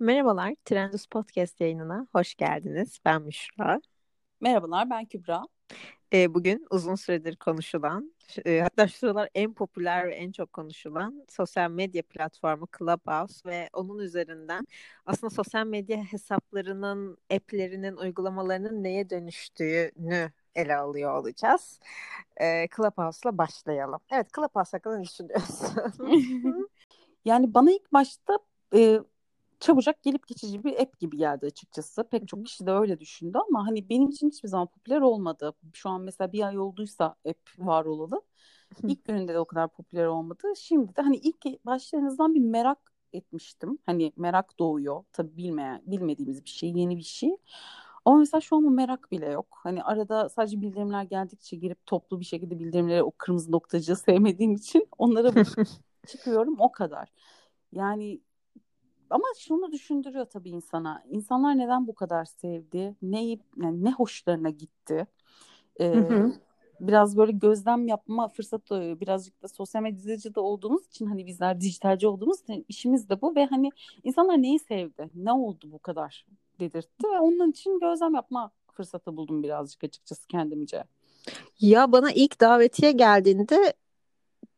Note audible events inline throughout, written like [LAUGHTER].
Merhabalar, Trendus Podcast yayınına hoş geldiniz. Ben Müşra. Merhabalar, ben Kübra. E, bugün uzun süredir konuşulan, e, hatta şu sıralar en popüler ve en çok konuşulan sosyal medya platformu Clubhouse ve onun üzerinden aslında sosyal medya hesaplarının, app'lerinin, uygulamalarının neye dönüştüğünü ele alıyor olacağız. E, Clubhouse'la başlayalım. Evet, Clubhouse hakkında ne düşünüyorsun? [LAUGHS] [LAUGHS] yani bana ilk başta e, çabucak gelip geçici bir app gibi geldi açıkçası. Pek çok kişi de öyle düşündü ama hani benim için hiçbir zaman popüler olmadı. Şu an mesela bir ay olduysa app var olalı. İlk gününde de o kadar popüler olmadı. Şimdi de hani ilk başlarınızdan bir merak etmiştim. Hani merak doğuyor. Tabii bilmeyen, bilmediğimiz bir şey, yeni bir şey. Ama mesela şu an bu merak bile yok. Hani arada sadece bildirimler geldikçe girip toplu bir şekilde bildirimleri o kırmızı noktacığı sevmediğim için onlara [LAUGHS] çıkıyorum o kadar. Yani ama şunu düşündürüyor tabii insana. İnsanlar neden bu kadar sevdi? Ne yani ne hoşlarına gitti? Ee, hı hı. Biraz böyle gözlem yapma fırsatı doğuyor. Birazcık da sosyal medyacı olduğumuz için hani bizler dijitalci olduğumuz için işimiz de bu ve hani insanlar neyi sevdi? Ne oldu bu kadar dedirtti ve onun için gözlem yapma fırsatı buldum birazcık açıkçası kendimce. Ya bana ilk davetiye geldiğinde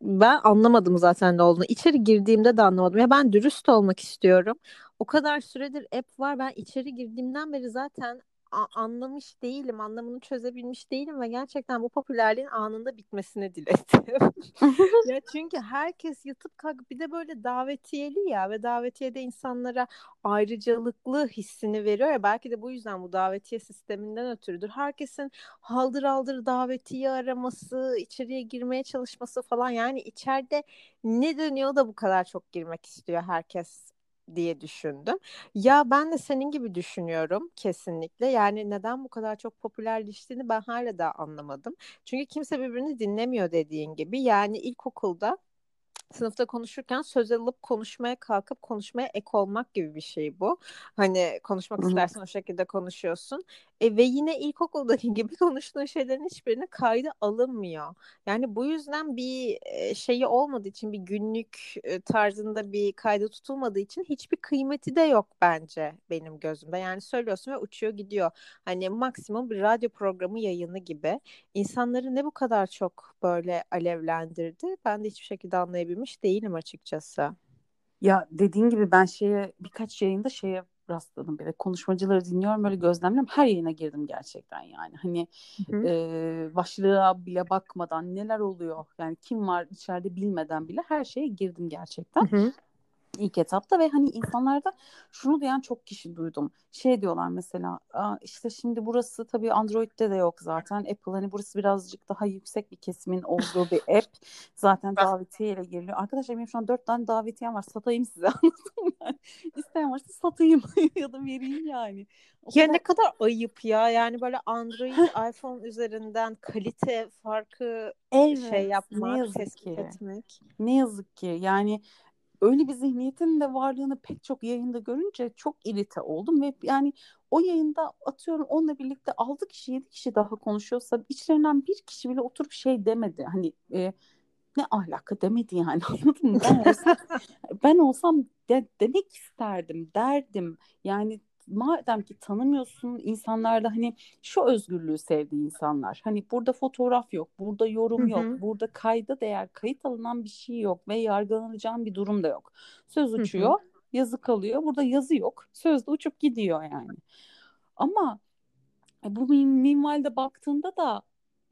ben anlamadım zaten ne olduğunu. İçeri girdiğimde de anlamadım. Ya ben dürüst olmak istiyorum. O kadar süredir app var. Ben içeri girdiğimden beri zaten anlamış değilim, anlamını çözebilmiş değilim ve gerçekten bu popülerliğin anında bitmesini diledim. [LAUGHS] ya [LAUGHS] çünkü herkes yatıp kalk bir de böyle davetiyeli ya ve davetiyede insanlara ayrıcalıklı hissini veriyor ya belki de bu yüzden bu davetiye sisteminden ötürüdür. Herkesin haldır haldır davetiye araması, içeriye girmeye çalışması falan yani içeride ne dönüyor da bu kadar çok girmek istiyor herkes diye düşündüm. Ya ben de senin gibi düşünüyorum kesinlikle. Yani neden bu kadar çok popülerleştiğini ben hala da anlamadım. Çünkü kimse birbirini dinlemiyor dediğin gibi. Yani ilkokulda sınıfta konuşurken söz alıp konuşmaya kalkıp konuşmaya ek olmak gibi bir şey bu. Hani konuşmak istersen o şekilde konuşuyorsun. E, ve yine ilkokuldaki [LAUGHS] gibi konuştuğun şeylerin hiçbirine kayda alınmıyor. Yani bu yüzden bir şeyi olmadığı için bir günlük tarzında bir kayda tutulmadığı için hiçbir kıymeti de yok bence benim gözümde. Yani söylüyorsun ve uçuyor gidiyor. Hani maksimum bir radyo programı yayını gibi. İnsanları ne bu kadar çok böyle alevlendirdi ben de hiçbir şekilde anlayabilmiş değilim açıkçası. Ya dediğin gibi ben şeye birkaç yayında şeye rastladım böyle konuşmacıları dinliyorum böyle gözlemliyorum. Her yayına girdim gerçekten yani. Hani e, başlığa bile bakmadan neler oluyor? Yani kim var içeride bilmeden bile her şeye girdim gerçekten. Hı hı ilk etapta ve hani insanlarda şunu diyen çok kişi duydum. Şey diyorlar mesela işte şimdi burası tabii Android'de de yok zaten. Apple hani burası birazcık daha yüksek bir kesimin olduğu bir app. Zaten davetiye ile giriliyor. Arkadaşlar benim şu an dört tane davetiyem var. Satayım size [LAUGHS] anladım yani. İsteyen varsa satayım [LAUGHS] ya da vereyim yani. O ya kadar... ne kadar ayıp ya. Yani böyle Android, [LAUGHS] iPhone üzerinden kalite farkı evet, şey yapmak, tespit ki. etmek. Ne yazık ki yani öyle bir zihniyetin de varlığını pek çok yayında görünce çok irite oldum ve yani o yayında atıyorum onunla birlikte 6 kişi 7 kişi daha konuşuyorsa içlerinden bir kişi bile oturup şey demedi. Hani e, ne ahlakı demedi yani [LAUGHS] anladın mı? Ben olsam, ben olsam de, demek isterdim derdim. Yani madem ki tanımıyorsun insanlarda hani şu özgürlüğü sevdiği insanlar. Hani burada fotoğraf yok, burada yorum yok, Hı-hı. burada kayda değer, kayıt alınan bir şey yok ve yargılanacağın bir durum da yok. Söz uçuyor, Hı-hı. yazı kalıyor. Burada yazı yok. Söz de uçup gidiyor yani. Ama e, bu minvalde baktığında da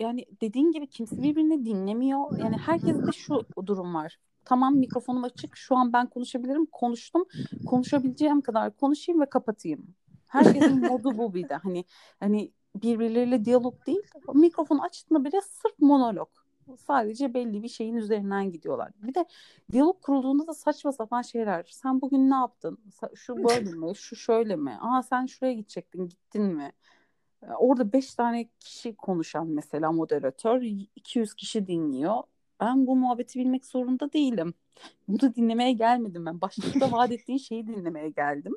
yani dediğin gibi kimse birbirini dinlemiyor. Yani herkeste şu durum var tamam mikrofonum açık şu an ben konuşabilirim konuştum konuşabileceğim kadar konuşayım ve kapatayım. Herkesin [LAUGHS] modu bu bir de hani hani birbirleriyle diyalog değil mikrofonu açtığında bile sırf monolog. Sadece belli bir şeyin üzerinden gidiyorlar. Bir de diyalog kurulduğunda da saçma sapan şeyler. Sen bugün ne yaptın? Şu böyle mi? Şu şöyle mi? Aa sen şuraya gidecektin, gittin mi? Orada beş tane kişi konuşan mesela moderatör, 200 kişi dinliyor ben bu muhabbeti bilmek zorunda değilim. [LAUGHS] Bunu dinlemeye gelmedim ben. Başlıkta [LAUGHS] vaat ettiğin şeyi dinlemeye geldim.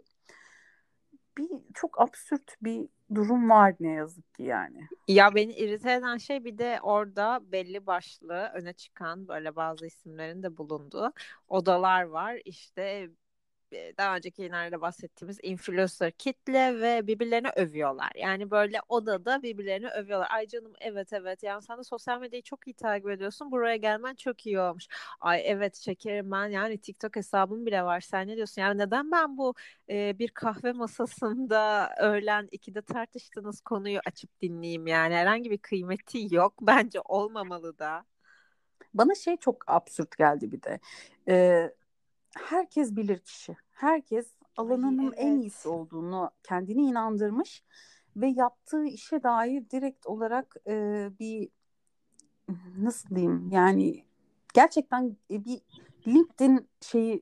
Bir çok absürt bir durum var ne yazık ki yani. Ya beni irite eden şey bir de orada belli başlı öne çıkan böyle bazı isimlerin de bulunduğu odalar var. İşte daha önceki yayınlarda bahsettiğimiz influencer kitle ve birbirlerini övüyorlar. Yani böyle odada birbirlerini övüyorlar. Ay canım evet evet yani sen de sosyal medyayı çok iyi takip ediyorsun. Buraya gelmen çok iyi olmuş. Ay evet şekerim ben yani TikTok hesabım bile var. Sen ne diyorsun? Yani neden ben bu e, bir kahve masasında öğlen ikide tartıştığınız konuyu açıp dinleyeyim yani herhangi bir kıymeti yok. Bence olmamalı da. Bana şey çok absürt geldi bir de. Ee, herkes bilir kişi. Herkes alanının Ay, evet. en iyisi olduğunu kendini inandırmış ve yaptığı işe dair direkt olarak e, bir nasıl diyeyim yani gerçekten bir LinkedIn şeyi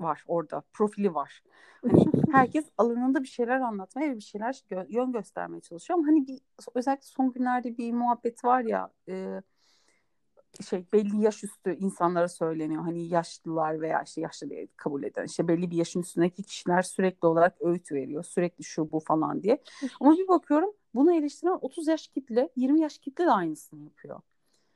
var orada profili var. Hani herkes [LAUGHS] alanında bir şeyler anlatmaya bir şeyler gö- yön göstermeye çalışıyor ama hani bir özellikle son günlerde bir muhabbet var ya e, şey belli yaş üstü insanlara söyleniyor. Hani yaşlılar veya işte yaşlı diye kabul eden işte belli bir yaşın üstündeki kişiler sürekli olarak öğüt veriyor. Sürekli şu bu falan diye. Ama bir bakıyorum bunu eleştiren 30 yaş kitle 20 yaş kitle de aynısını yapıyor.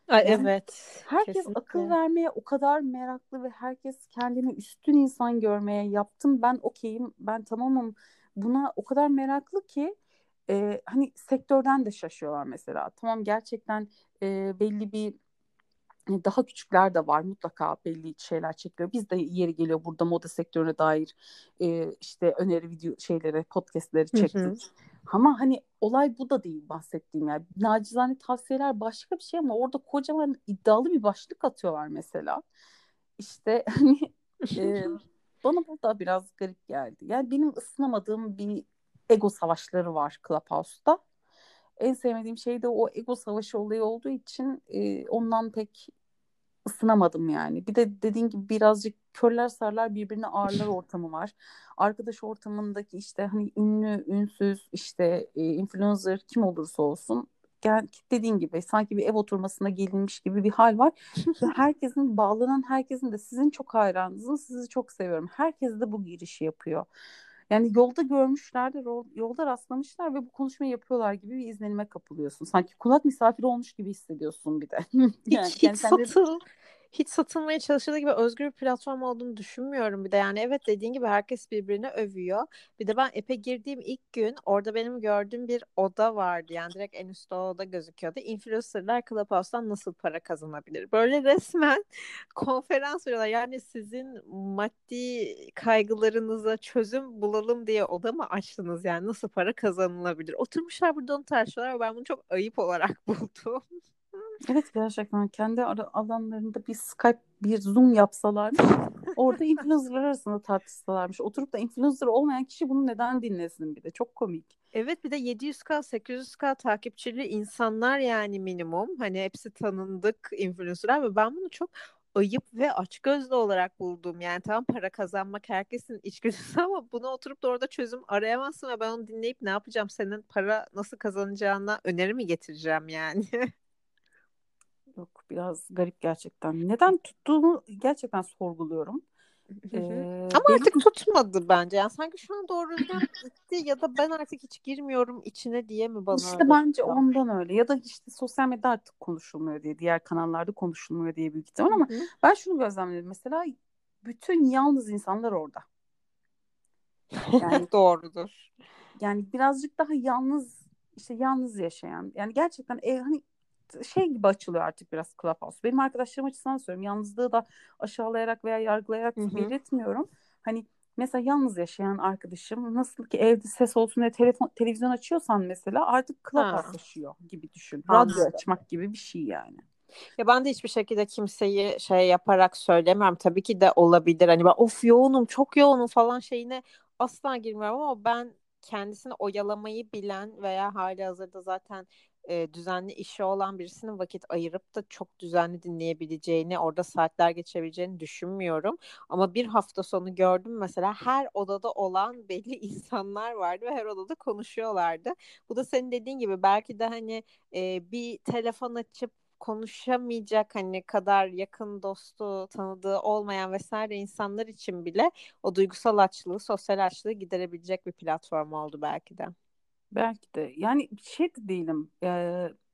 Ay, yani evet. Herkes kesinlikle. akıl vermeye o kadar meraklı ve herkes kendini üstün insan görmeye yaptım ben okeyim ben tamamım buna o kadar meraklı ki e, hani sektörden de şaşıyorlar mesela. Tamam gerçekten e, belli bir daha küçükler de var mutlaka belli şeyler çekiyor. Biz de yeri geliyor burada moda sektörüne dair e, işte öneri video şeyleri podcastleri çektik. Hı hı. Ama hani olay bu da değil bahsettiğim yani. Nacizane tavsiyeler başka bir şey ama orada kocaman iddialı bir başlık atıyorlar mesela. İşte [LAUGHS] hani e, bana bu da biraz garip geldi. Yani benim ısınamadığım bir ego savaşları var Clubhouse'da en sevmediğim şey de o ego savaşı olayı olduğu için e, ondan pek ısınamadım yani. Bir de dediğin gibi birazcık körler sarlar birbirine ağırlar [LAUGHS] ortamı var. Arkadaş ortamındaki işte hani ünlü, ünsüz, işte e, influencer kim olursa olsun gel, dediğin gibi sanki bir ev oturmasına gelinmiş gibi bir hal var. [LAUGHS] Herkesin bağlanan herkesin de sizin çok hayranınızın sizi çok seviyorum. Herkes de bu girişi yapıyor. Yani yolda görmüşler yolda rastlamışlar ve bu konuşmayı yapıyorlar gibi bir izlenime kapılıyorsun. Sanki kulak misafiri olmuş gibi hissediyorsun bir de. [LAUGHS] yani, hiç, hiç satıl, hiç satılmaya çalışıldığı gibi özgür bir platform olduğunu düşünmüyorum bir de. Yani evet dediğin gibi herkes birbirini övüyor. Bir de ben Epe girdiğim ilk gün orada benim gördüğüm bir oda vardı. Yani direkt en üstte oda gözüküyordu. Influencerlar Clubhouse'dan nasıl para kazanabilir? Böyle resmen [LAUGHS] konferans veriyorlar. Yani sizin maddi kaygılarınıza çözüm bulalım diye oda mı açtınız? Yani nasıl para kazanılabilir? Oturmuşlar burada onu tartışıyorlar. Ben bunu çok ayıp olarak [LAUGHS] buldum. Evet gerçekten kendi alanlarında bir Skype, bir Zoom yapsalar [LAUGHS] orada influencerlar arasında tartışsalarmış. Oturup da influencer olmayan kişi bunu neden dinlesin bir de. Çok komik. Evet bir de 700k 800k takipçili insanlar yani minimum. Hani hepsi tanındık influencerlar ve ben bunu çok ayıp ve açgözlü olarak buldum. Yani tamam para kazanmak herkesin içgüdüsü [LAUGHS] ama bunu oturup da orada çözüm arayamazsın ve ben onu dinleyip ne yapacağım? Senin para nasıl kazanacağına öneri mi getireceğim yani? [LAUGHS] Yok biraz garip gerçekten. Neden tuttuğumu gerçekten sorguluyorum. Ee, Ama benim... artık tutmadı bence. Yani sanki şu an doğru gitti ya da ben artık hiç girmiyorum içine diye mi bana İşte bence yapıyor? ondan öyle. Ya da işte sosyal medyada artık konuşulmuyor diye, diğer kanallarda konuşulmuyor diye büyük ihtimal ama Hı-hı. ben şunu gözlemledim. Mesela bütün yalnız insanlar orada. Yani [LAUGHS] doğrudur. Yani birazcık daha yalnız işte yalnız yaşayan yani gerçekten ev hani şey gibi açılıyor artık biraz Clubhouse. Benim arkadaşlarım açısından söylüyorum. Yalnızlığı da aşağılayarak veya yargılayarak Hı-hı. belirtmiyorum. Hani mesela yalnız yaşayan arkadaşım nasıl ki evde ses olsun diye telefon, televizyon açıyorsan mesela artık Clubhouse açıyor gibi düşün. Radyo açmak gibi bir şey yani. Ya ben de hiçbir şekilde kimseyi şey yaparak söylemiyorum. Tabii ki de olabilir. Hani ben of yoğunum, çok yoğunum falan şeyine asla girmiyorum ama ben kendisini oyalamayı bilen veya hali hazırda zaten e, düzenli işi olan birisinin vakit ayırıp da çok düzenli dinleyebileceğini, orada saatler geçebileceğini düşünmüyorum. Ama bir hafta sonu gördüm mesela her odada olan [LAUGHS] belli insanlar vardı ve her odada konuşuyorlardı. Bu da senin dediğin gibi belki de hani e, bir telefon açıp konuşamayacak hani kadar yakın dostu tanıdığı olmayan vesaire insanlar için bile o duygusal açlığı, sosyal açlığı giderebilecek bir platform oldu belki de. Belki de. Yani şey de değilim. E,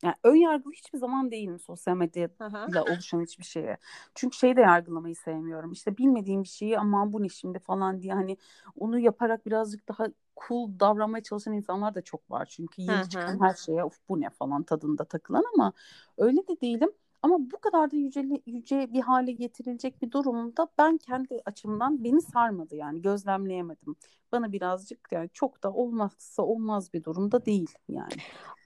yani ön yargılı hiçbir zaman değilim sosyal medyayla oluşan hiçbir şeye. Çünkü şey de yargılamayı sevmiyorum. İşte bilmediğim bir şeyi aman bu ne şimdi falan diye hani onu yaparak birazcık daha cool davranmaya çalışan insanlar da çok var. Çünkü yeni çıkan her şeye of bu ne falan tadında takılan ama öyle de değilim. Ama bu kadar da yüce, yüce bir hale getirilecek bir durumda ben kendi açımdan beni sarmadı yani gözlemleyemedim. Bana birazcık yani çok da olmazsa olmaz bir durumda değil yani.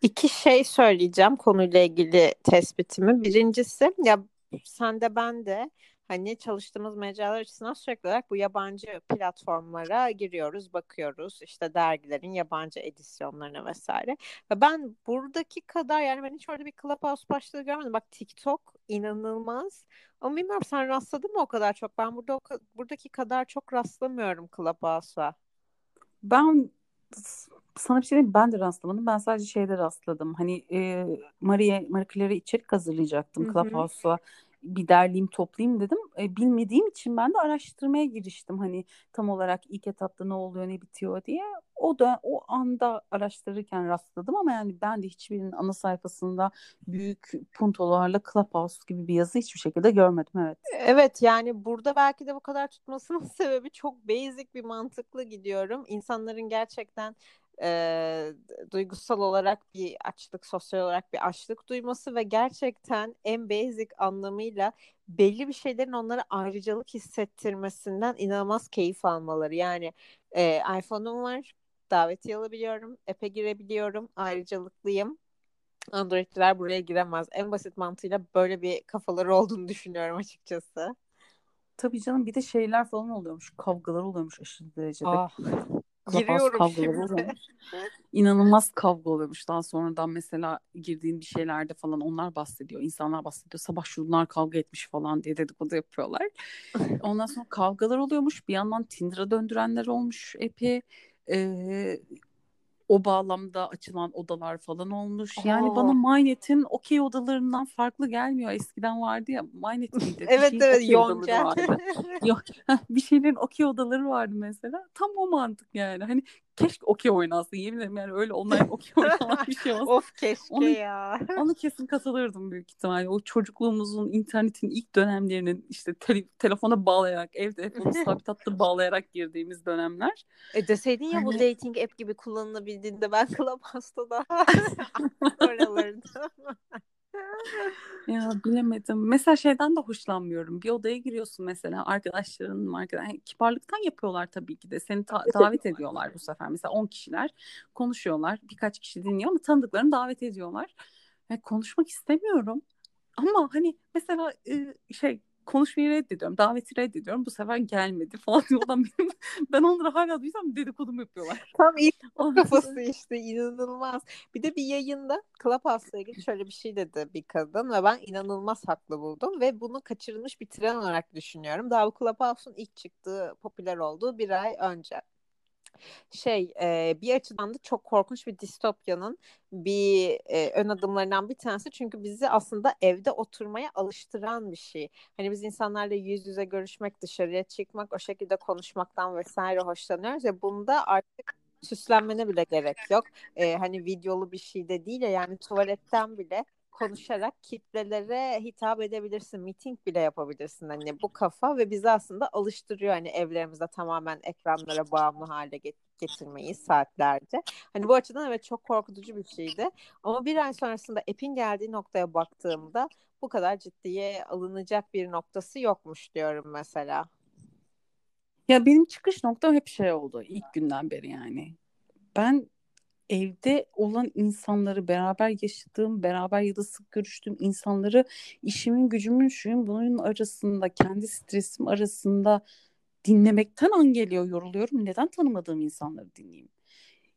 İki şey söyleyeceğim konuyla ilgili tespitimi. Birincisi ya sen de ben de hani çalıştığımız mecralar açısından sürekli olarak bu yabancı platformlara giriyoruz, bakıyoruz. işte dergilerin yabancı edisyonlarına vesaire. Ve ben buradaki kadar yani ben hiç orada bir Clubhouse başlığı görmedim. Bak TikTok inanılmaz. Ama bilmiyorum sen rastladın mı o kadar çok? Ben burada buradaki kadar çok rastlamıyorum Clubhouse'a. Ben sana bir şey diyeyim ben de rastlamadım. Ben sadece şeyde rastladım. Hani e, Maria, Marie Claire'e içerik hazırlayacaktım Clubhouse'a bir derleyeyim toplayayım dedim. E, bilmediğim için ben de araştırmaya giriştim. Hani tam olarak ilk etapta ne oluyor ne bitiyor diye. O da o anda araştırırken rastladım ama yani ben de hiçbirinin ana sayfasında büyük puntolarla Clubhouse gibi bir yazı hiçbir şekilde görmedim. Evet. Evet yani burada belki de bu kadar tutmasının [LAUGHS] sebebi çok basic bir mantıklı gidiyorum. İnsanların gerçekten e, duygusal olarak bir açlık, sosyal olarak bir açlık duyması ve gerçekten en basic anlamıyla belli bir şeylerin onlara ayrıcalık hissettirmesinden inanılmaz keyif almaları. Yani e, iPhone'um var, davetiye alabiliyorum, app'e girebiliyorum, ayrıcalıklıyım. Android'ler buraya giremez. En basit mantığıyla böyle bir kafaları olduğunu düşünüyorum açıkçası. Tabii canım bir de şeyler falan oluyormuş. Kavgalar oluyormuş aşırı derecede. Ah. Giriyorum şimdi. [LAUGHS] İnanılmaz kavga oluyormuş. Daha sonradan mesela girdiğin bir şeylerde falan onlar bahsediyor. İnsanlar bahsediyor. Sabah şunlar kavga etmiş falan diye dedikodu yapıyorlar. [LAUGHS] Ondan sonra kavgalar oluyormuş. Bir yandan Tinder'a döndürenler olmuş epi. Ee, o bağlamda açılan odalar falan olmuş. Aa. Yani bana MyNet'in okey odalarından farklı gelmiyor. Eskiden vardı ya MyNet miydi? evet evet Yonca. Yok [LAUGHS] bir şeylerin okey odaları vardı mesela. Tam o mantık yani. Hani keşke okey oynasın yemin ederim yani öyle online okey oynanan bir şey olsa. of keşke onu, ya. [LAUGHS] Onu kesin katılırdım büyük ihtimalle. O çocukluğumuzun internetin ilk dönemlerinin işte te- telefona bağlayarak ev telefonu [LAUGHS] sabit hattı bağlayarak girdiğimiz dönemler. E deseydin ya hani... bu dating app gibi kullanılabildiğinde ben Clubhouse'da daha [LAUGHS] oralardım. Ya bilemedim. Mesela şeyden de hoşlanmıyorum. Bir odaya giriyorsun mesela arkadaşların arkadaş yani kibarlıktan yapıyorlar tabii ki de. Seni ta- davet ediyorlar bu sefer. Mesela 10 kişiler konuşuyorlar. Birkaç kişi dinliyor ama tanıdıklarını davet ediyorlar. Ve konuşmak istemiyorum. Ama hani mesela şey konuşmayı reddediyorum. Daveti reddediyorum. Bu sefer gelmedi falan diyorlar. Benim, [LAUGHS] ben onları hala duysam dedikodumu yapıyorlar. Tam ilk [LAUGHS] kafası işte inanılmaz. Bir de bir yayında Clubhouse'la ilgili şöyle bir şey dedi bir kadın ve ben inanılmaz haklı buldum ve bunu kaçırılmış bir tren olarak düşünüyorum. Daha bu Clubhouse'un ilk çıktığı, popüler olduğu bir ay önce şey e, bir açıdan da çok korkunç bir distopyanın bir e, ön adımlarından bir tanesi çünkü bizi aslında evde oturmaya alıştıran bir şey. Hani biz insanlarla yüz yüze görüşmek, dışarıya çıkmak, o şekilde konuşmaktan vesaire hoşlanıyoruz ve bunda artık süslenmene bile gerek yok. E, hani videolu bir şey de değil ya yani tuvaletten bile konuşarak kitlelere hitap edebilirsin. Meeting bile yapabilirsin hani bu kafa ve bizi aslında alıştırıyor hani evlerimizde tamamen ekranlara bağımlı hale getirmeyi saatlerce. Hani bu açıdan evet çok korkutucu bir şeydi. Ama bir ay sonrasında app'in geldiği noktaya baktığımda bu kadar ciddiye alınacak bir noktası yokmuş diyorum mesela. Ya benim çıkış noktam hep şey oldu ilk günden beri yani. Ben evde olan insanları beraber yaşadığım, beraber ya da sık görüştüğüm insanları işimin gücümün şuyun bunun arasında kendi stresim arasında dinlemekten an geliyor yoruluyorum. Neden tanımadığım insanları dinleyeyim?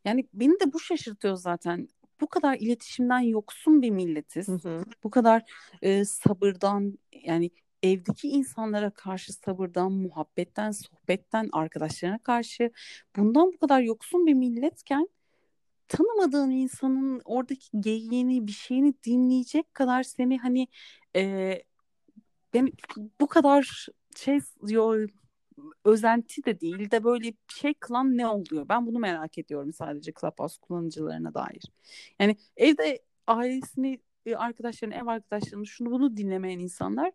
Yani beni de bu şaşırtıyor zaten. Bu kadar iletişimden yoksun bir milletiz. Hı hı. Bu kadar e, sabırdan yani evdeki insanlara karşı sabırdan, muhabbetten, sohbetten, arkadaşlarına karşı bundan bu kadar yoksun bir milletken tanımadığın insanın oradaki geyiğini bir şeyini dinleyecek kadar seni hani e, ben bu kadar şey yo, özenti de değil de böyle şey kılan ne oluyor? Ben bunu merak ediyorum sadece Clubhouse kullanıcılarına dair. Yani evde ailesini, arkadaşlarını, ev arkadaşlarını şunu bunu dinlemeyen insanlar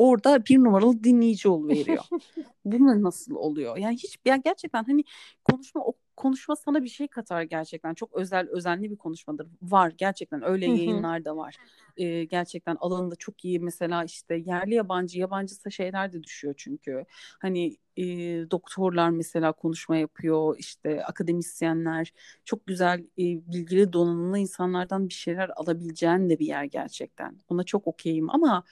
orada bir numaralı dinleyici veriyor. [LAUGHS] Bu nasıl oluyor? Yani hiç ya gerçekten hani konuşma o konuşma sana bir şey katar gerçekten. Çok özel özenli bir konuşmadır. Var gerçekten öyle yayınlar da var. Ee, gerçekten alanında çok iyi mesela işte yerli yabancı yabancısa şeyler de düşüyor çünkü. Hani e, doktorlar mesela konuşma yapıyor işte akademisyenler çok güzel e, bilgili donanımlı insanlardan bir şeyler alabileceğin de bir yer gerçekten. Ona çok okeyim ama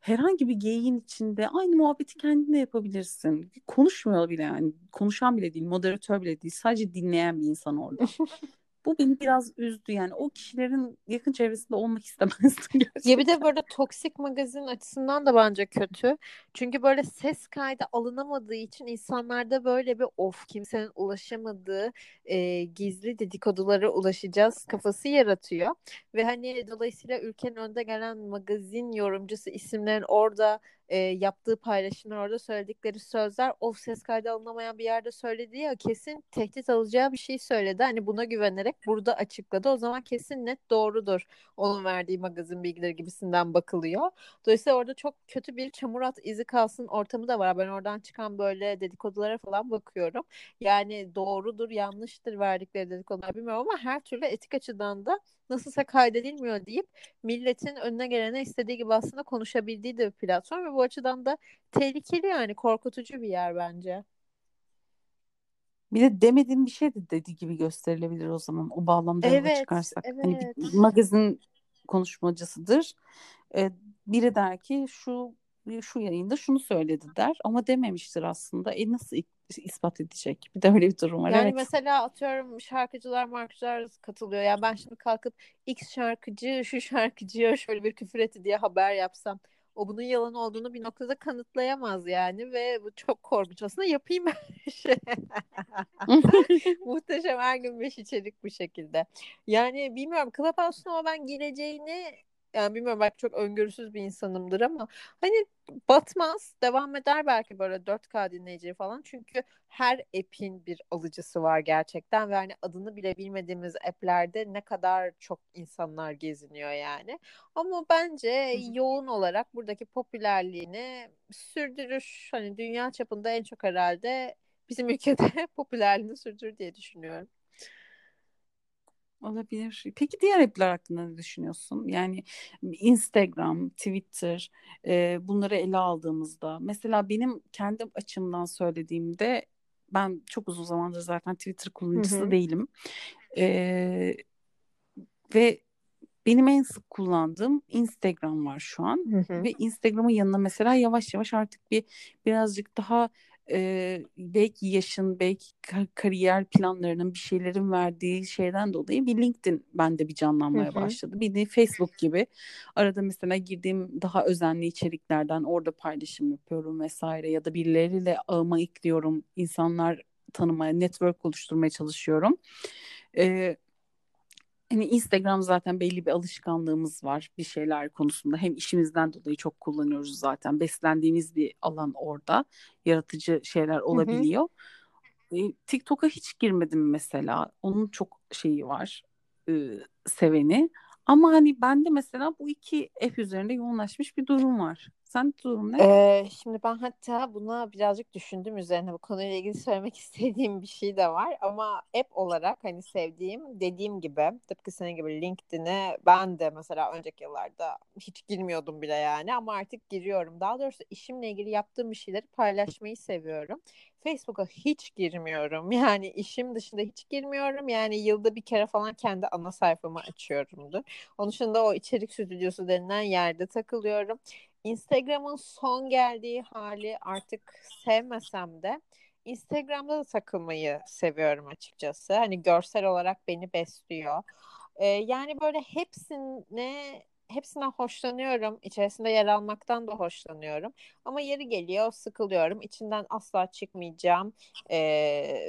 herhangi bir geyiğin içinde aynı muhabbeti kendine yapabilirsin. Konuşmuyor bile yani. Konuşan bile değil, moderatör bile değil. Sadece dinleyen bir insan orada. [LAUGHS] Bu beni biraz üzdü yani. O kişilerin yakın çevresinde olmak [LAUGHS] istemezdim gerçekten. Ya bir de böyle toksik magazin açısından da bence kötü. Çünkü böyle ses kaydı alınamadığı için insanlarda böyle bir of kimsenin ulaşamadığı e, gizli dedikodulara ulaşacağız kafası yaratıyor. Ve hani dolayısıyla ülkenin önde gelen magazin yorumcusu isimlerin orada e, yaptığı paylaşımlar orada söyledikleri sözler of ses kaydı alınamayan bir yerde söyledi ya kesin tehdit alacağı bir şey söyledi. Hani buna güvenerek burada açıkladı. O zaman kesin net doğrudur onun verdiği magazin bilgileri gibisinden bakılıyor. Dolayısıyla orada çok kötü bir çamur at izi kalsın ortamı da var. Ben oradan çıkan böyle dedikodulara falan bakıyorum. Yani doğrudur yanlıştır verdikleri dedikodular bilmiyorum ama her türlü etik açıdan da nasılsa kaydedilmiyor deyip milletin önüne gelene istediği gibi aslında konuşabildiği de bir platform ve bu açıdan da tehlikeli yani korkutucu bir yer bence. Bir de demediğin bir şey de dediği gibi gösterilebilir o zaman o bağlamda evet, çıkarsak. Evet. Hani bir magazin konuşmacısıdır. Ee, biri der ki şu şu yayında şunu söyledi der ama dememiştir aslında. E nasıl ispat edecek? Bir de öyle bir durum var. Yani evet. mesela atıyorum şarkıcılar markacılar katılıyor. Yani ben şimdi kalkıp X şarkıcı şu şarkıcıya şöyle bir küfür etti diye haber yapsam o bunun yalan olduğunu bir noktada kanıtlayamaz yani ve bu çok korkunç. Aslında yapayım her [LAUGHS] şey. [LAUGHS] Muhteşem her gün beş içerik bu şekilde. Yani bilmiyorum Clubhouse'un ama ben geleceğini yani bilmiyorum belki çok öngörüsüz bir insanımdır ama hani batmaz devam eder belki böyle 4K dinleyici falan. Çünkü her app'in bir alıcısı var gerçekten ve hani adını bile bilmediğimiz app'lerde ne kadar çok insanlar geziniyor yani. Ama bence yoğun olarak buradaki popülerliğini sürdürür. Hani dünya çapında en çok herhalde bizim ülkede [LAUGHS] popülerliğini sürdürür diye düşünüyorum. Olabilir. Peki diğer app'ler hakkında ne düşünüyorsun? Yani Instagram, Twitter e, bunları ele aldığımızda mesela benim kendi açımdan söylediğimde ben çok uzun zamandır zaten Twitter kullanıcısı hı hı. değilim. E, ve benim en sık kullandığım Instagram var şu an hı hı. ve Instagram'ın yanına mesela yavaş yavaş artık bir birazcık daha e, belki yaşın, belki kariyer planlarının bir şeylerin verdiği şeyden dolayı bir LinkedIn bende bir canlanmaya başladı. Bir de Facebook gibi arada mesela girdiğim daha özenli içeriklerden orada paylaşım yapıyorum vesaire ya da birileriyle ağıma ekliyorum. insanlar tanımaya, network oluşturmaya çalışıyorum. E, hani Instagram zaten belli bir alışkanlığımız var bir şeyler konusunda. Hem işimizden dolayı çok kullanıyoruz zaten. Beslendiğimiz bir alan orada. Yaratıcı şeyler olabiliyor. Hı hı. TikTok'a hiç girmedim mesela. Onun çok şeyi var. E, seveni. Ama hani bende mesela bu iki app üzerinde yoğunlaşmış bir durum var. Sen durum ne? Ee, şimdi ben hatta buna birazcık düşündüm üzerine bu konuyla ilgili söylemek [LAUGHS] istediğim bir şey de var ama app olarak hani sevdiğim dediğim gibi tıpkı senin gibi LinkedIn'e ben de mesela önceki yıllarda hiç girmiyordum bile yani ama artık giriyorum. Daha doğrusu işimle ilgili yaptığım bir şeyleri paylaşmayı seviyorum. Facebook'a hiç girmiyorum. [LAUGHS] Yani işim dışında hiç girmiyorum. Yani yılda bir kere falan kendi ana sayfamı açıyorumdur. Onun dışında o içerik stüdyosu denilen yerde takılıyorum. Instagram'ın son geldiği hali artık sevmesem de Instagram'da da takılmayı seviyorum açıkçası. Hani görsel olarak beni besliyor. Ee, yani böyle hepsine hepsinden hoşlanıyorum. İçerisinde yer almaktan da hoşlanıyorum. Ama yeri geliyor sıkılıyorum. İçinden asla çıkmayacağım. Ee,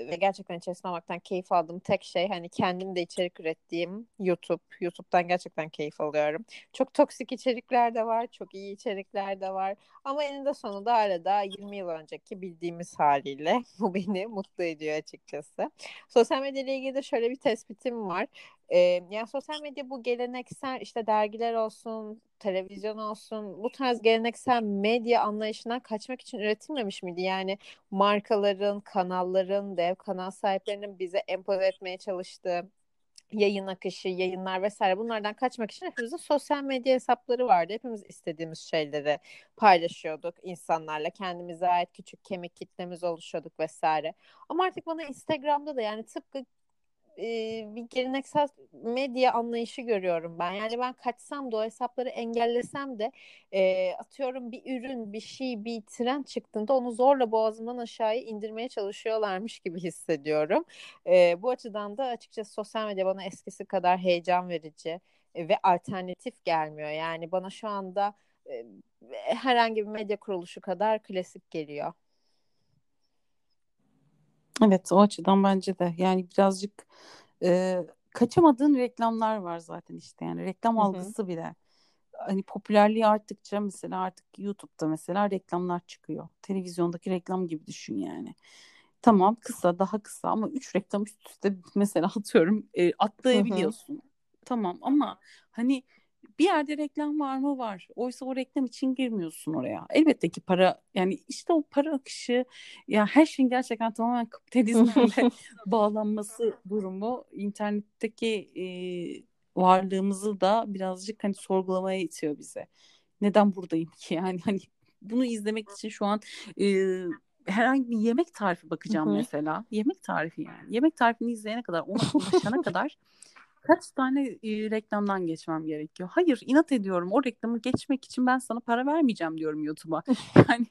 ve gerçekten içerisinde olmaktan keyif aldığım tek şey hani kendim de içerik ürettiğim YouTube. YouTube'dan gerçekten keyif alıyorum. Çok toksik içerikler de var. Çok iyi içerikler de var. Ama eninde sonunda hala da 20 yıl önceki bildiğimiz haliyle [LAUGHS] bu beni mutlu ediyor açıkçası. Sosyal medya ile ilgili de şöyle bir tespitim var. Ee, yani sosyal medya bu geleneksel işte dergiler olsun, televizyon olsun bu tarz geleneksel medya anlayışından kaçmak için üretilmemiş miydi? Yani markaların, kanalların, dev kanal sahiplerinin bize empoze etmeye çalıştığı yayın akışı, yayınlar vesaire bunlardan kaçmak için hepimizin sosyal medya hesapları vardı. Hepimiz istediğimiz şeyleri paylaşıyorduk insanlarla. Kendimize ait küçük kemik kitlemiz oluşuyorduk vesaire. Ama artık bana Instagram'da da yani tıpkı bir geleneksel medya anlayışı görüyorum ben. Yani ben kaçsam da o hesapları engellesem de e, atıyorum bir ürün, bir şey, bir trend çıktığında onu zorla boğazımdan aşağıya indirmeye çalışıyorlarmış gibi hissediyorum. E, bu açıdan da açıkçası sosyal medya bana eskisi kadar heyecan verici ve alternatif gelmiyor. Yani bana şu anda e, herhangi bir medya kuruluşu kadar klasik geliyor. Evet o açıdan bence de yani birazcık e, kaçamadığın reklamlar var zaten işte yani reklam Hı-hı. algısı bile hani popülerliği arttıkça mesela artık YouTube'da mesela reklamlar çıkıyor. Televizyondaki reklam gibi düşün yani. Tamam kısa daha kısa ama üç reklam üst üste [LAUGHS] mesela atıyorum e, atlayabiliyorsun. Hı-hı. Tamam ama hani bir yerde reklam var mı var. Oysa o reklam için girmiyorsun oraya. Elbette ki para yani işte o para akışı ya her şeyin gerçekten tamamen kapitalizmle [LAUGHS] bağlanması durumu internetteki e, varlığımızı da birazcık hani sorgulamaya itiyor bize. Neden buradayım ki yani hani bunu izlemek için şu an e, herhangi bir yemek tarifi bakacağım mesela. Yemek tarifi yani. Yemek tarifini izleyene kadar ona ulaşana [LAUGHS] kadar kaç tane e, reklamdan geçmem gerekiyor? Hayır inat ediyorum o reklamı geçmek için ben sana para vermeyeceğim diyorum YouTube'a. [LAUGHS] yani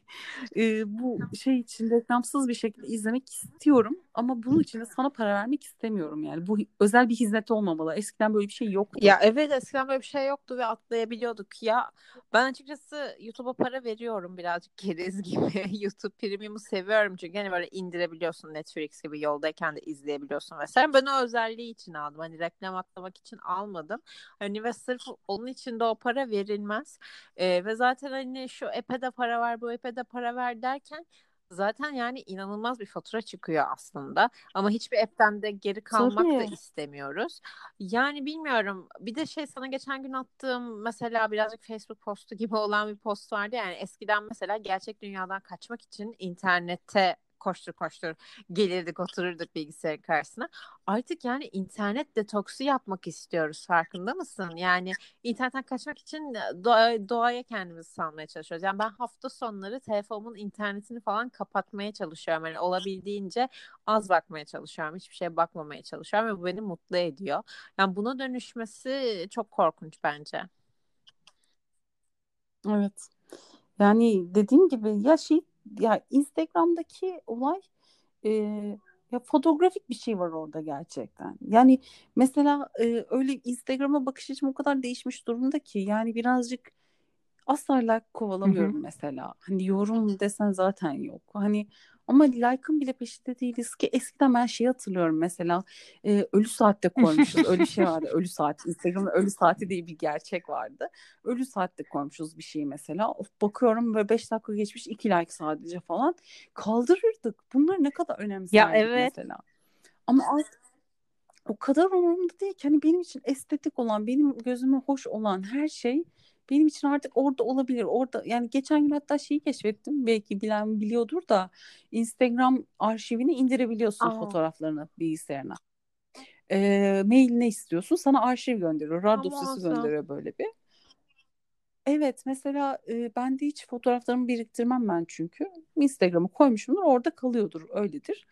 e, bu şey için reklamsız bir şekilde izlemek istiyorum ama bunun için de sana para vermek istemiyorum yani. Bu özel bir hizmet olmamalı. Eskiden böyle bir şey yoktu. Ya evet eskiden böyle bir şey yoktu ve atlayabiliyorduk. Ya ben açıkçası YouTube'a para veriyorum birazcık keriz [LAUGHS] gibi. YouTube Premium'u seviyorum çünkü hani böyle indirebiliyorsun Netflix gibi yoldayken de izleyebiliyorsun vesaire. Ben o özelliği için aldım. Hani reklam atlamak için almadım. Hani ve sırf onun için de o para verilmez. Ee, ve zaten hani şu epe de para var bu epe de para ver derken zaten yani inanılmaz bir fatura çıkıyor aslında. Ama hiçbir app'ten de geri kalmak Tabii. da istemiyoruz. Yani bilmiyorum. Bir de şey sana geçen gün attığım mesela birazcık Facebook postu gibi [LAUGHS] olan bir post vardı. Yani eskiden mesela gerçek dünyadan kaçmak için internette koştur koştur gelirdik otururduk bilgisayarın karşısına. Artık yani internet detoksu yapmak istiyoruz farkında mısın? Yani internetten kaçmak için doğa, doğaya kendimizi salmaya çalışıyoruz. Yani ben hafta sonları telefonumun internetini falan kapatmaya çalışıyorum. Yani olabildiğince az bakmaya çalışıyorum. Hiçbir şeye bakmamaya çalışıyorum ve bu beni mutlu ediyor. Yani buna dönüşmesi çok korkunç bence. Evet. Yani dediğim gibi ya şey ya Instagram'daki olay e, ya fotoğrafik bir şey var orada gerçekten. Yani mesela e, öyle Instagram'a bakış açım o kadar değişmiş durumda ki yani birazcık asla like kovalamıyorum Hı-hı. mesela. Hani yorum desen zaten yok. Hani ama like'ın bile peşinde değiliz ki eskiden ben şeyi hatırlıyorum mesela e, ölü saatte koymuşuz. öyle şey vardı [LAUGHS] ölü saat. Instagram'da ölü saati diye bir gerçek vardı. Ölü saatte koymuşuz bir şeyi mesela. Of, bakıyorum böyle 5 dakika geçmiş 2 like sadece falan. Kaldırırdık. Bunları ne kadar önemserdik ya, evet. mesela. Ama artık o kadar umurumda değil ki. Hani benim için estetik olan, benim gözüme hoş olan her şey benim için artık orada olabilir. Orada yani geçen gün hatta şeyi keşfettim. Belki bilen biliyordur da Instagram arşivini indirebiliyorsun Aa. fotoğraflarını bilgisayarına. E, mail ne istiyorsun? Sana arşiv gönderiyor. RAR dosyası gönderiyor böyle bir. Evet mesela e, ben de hiç fotoğraflarımı biriktirmem ben çünkü. Instagram'a koymuşumdur orada kalıyordur öyledir.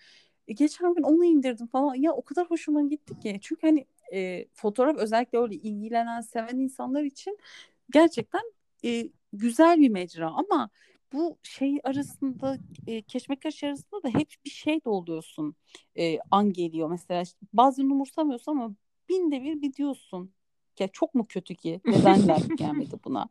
E, geçen gün onu indirdim falan ya o kadar hoşuma gitti ki. Çünkü hani e, fotoğraf özellikle öyle ilgilenen seven insanlar için gerçekten e, güzel bir mecra ama bu şey arasında e, keşmekeş arasında da hep bir şey de oluyorsun e, an geliyor mesela işte bazen umursamıyorsun ama binde bir bir diyorsun Ya çok mu kötü ki? Neden [LAUGHS] gelmedi buna?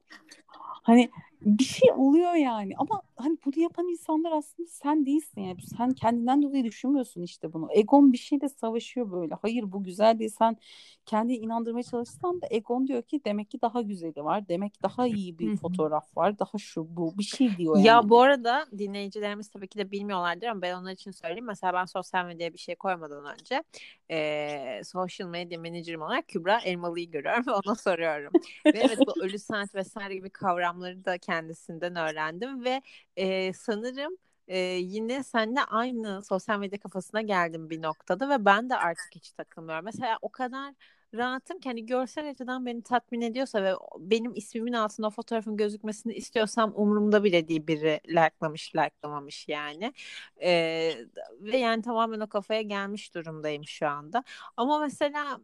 Hani bir şey oluyor yani. Ama hani bunu yapan insanlar aslında sen değilsin yani. Sen kendinden dolayı düşünmüyorsun işte bunu. Egon bir şeyle savaşıyor böyle. Hayır bu güzel değil. Sen kendi inandırmaya çalışsan da egon diyor ki demek ki daha güzeli var. Demek daha iyi bir fotoğraf var. Daha şu bu. Bir şey diyor yani. Ya bu arada dinleyicilerimiz tabii ki de bilmiyorlardır ama ben onlar için söyleyeyim. Mesela ben sosyal medyaya bir şey koymadan önce e, social media manager'ım olarak Kübra Elmalı'yı görüyorum. Ve [LAUGHS] ona soruyorum. Ve evet bu ölü sanat vesaire gibi kavramları da kendisinden öğrendim ve e, sanırım e, yine seninle aynı sosyal medya kafasına geldim bir noktada ve ben de artık hiç takılmıyorum. Mesela o kadar rahatım ki hani görsel açıdan beni tatmin ediyorsa ve benim ismimin altında o fotoğrafın gözükmesini istiyorsam umurumda bile değil biri likelamış likelamamış yani. Ee, ve yani tamamen o kafaya gelmiş durumdayım şu anda. Ama mesela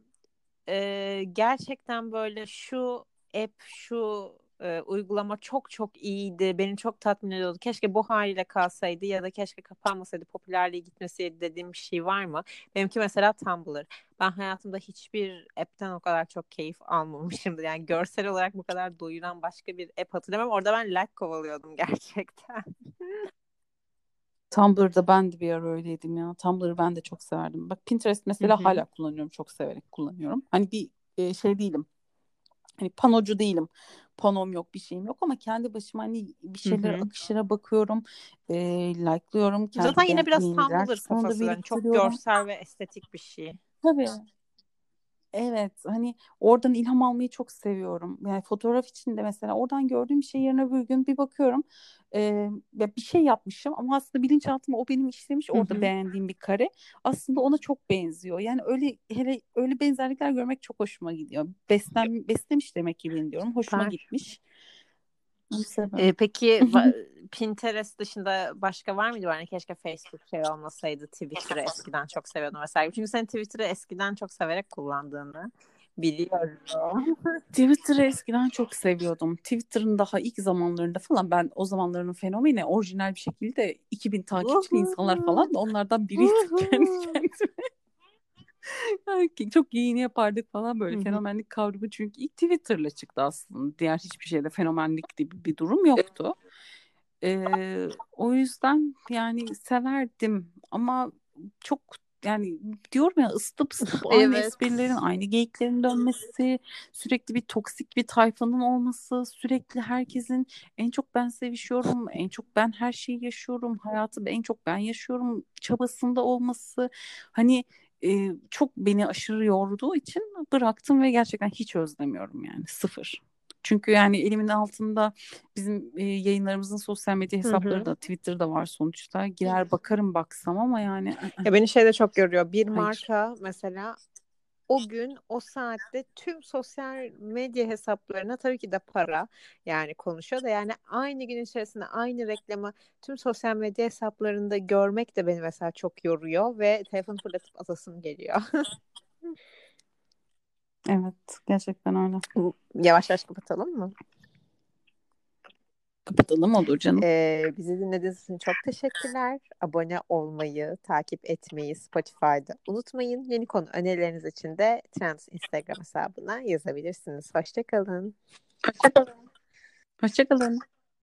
e, gerçekten böyle şu app şu e, uygulama çok çok iyiydi. Beni çok tatmin ediyordu. Keşke bu haliyle kalsaydı ya da keşke kapanmasaydı, popülerliğe gitmeseydi dediğim bir şey var mı? Benimki mesela Tumblr. Ben hayatımda hiçbir app'ten o kadar çok keyif almamışımdır. Yani görsel olarak bu kadar doyuran başka bir app hatırlamam. Orada ben like kovalıyordum [LAUGHS] gerçekten. Tumblr'da ben de bir ara öyleydim ya. Tumblr'ı ben de çok severdim. Bak Pinterest mesela Hı-hı. hala kullanıyorum. Çok severek kullanıyorum. Hani bir e, şey değilim. Hani panocu değilim panom yok bir şeyim yok ama kendi başıma hani bir şeyler akışına bakıyorum e, like'lıyorum. Zaten yine biraz Tumblr kafası yani çok görsel ve estetik bir şey. Tabii. Evet hani oradan ilham almayı çok seviyorum. Yani fotoğraf için de mesela oradan gördüğüm bir şey yerine bir gün bir bakıyorum e, ya bir şey yapmışım ama aslında bilinçaltıma o benim işlemiş orada Hı-hı. beğendiğim bir kare aslında ona çok benziyor. Yani öyle hele öyle benzerlikler görmek çok hoşuma gidiyor. Beslen beslemiş demek ki diyorum. Hoşuma Süper. gitmiş. Ee, peki [LAUGHS] Pinterest dışında başka var mıydı? Yani keşke Facebook şey olmasaydı. Twitter'ı eskiden çok seviyordum mesela. Çünkü sen Twitter'ı eskiden çok severek kullandığını biliyorum. [LAUGHS] Twitter'ı eskiden çok seviyordum. Twitter'ın daha ilk zamanlarında falan ben o zamanların fenomeni orijinal bir şekilde 2000 takipçili insanlar falan da onlardan biriydim kendi kendime. [LAUGHS] çok yayını yapardık falan böyle Hı-hı. fenomenlik kavramı çünkü ilk Twitter'la çıktı aslında. Diğer hiçbir şeyde fenomenlik gibi bir durum yoktu. Ee, o yüzden yani severdim ama çok yani diyorum ya ısıtıp ısıtıp [LAUGHS] aynı evet. esprilerin aynı geyiklerin dönmesi sürekli bir toksik bir tayfanın olması sürekli herkesin en çok ben sevişiyorum en çok ben her şeyi yaşıyorum hayatı en çok ben yaşıyorum çabasında olması hani e, çok beni aşırı yorduğu için bıraktım ve gerçekten hiç özlemiyorum yani sıfır. Çünkü yani elimin altında bizim e, yayınlarımızın sosyal medya hesapları Hı-hı. da Twitter'da var sonuçta. Girer bakarım baksam ama yani. Ya beni şey de çok görüyor. Bir Hayır. marka mesela o gün o saatte tüm sosyal medya hesaplarına tabii ki de para yani konuşuyor da yani aynı gün içerisinde aynı reklamı tüm sosyal medya hesaplarında görmek de beni mesela çok yoruyor ve telefonu fırlatıp atasım geliyor. [LAUGHS] evet gerçekten öyle. Yavaş yavaş kapatalım mı? Kapatalım olur canım. Ee, bizi dinlediğiniz için çok teşekkürler. Abone olmayı, takip etmeyi Spotify'da unutmayın. Yeni konu önerileriniz için de Trends Instagram hesabına yazabilirsiniz. Hoşçakalın. Hoşçakalın. Hoşçakalın.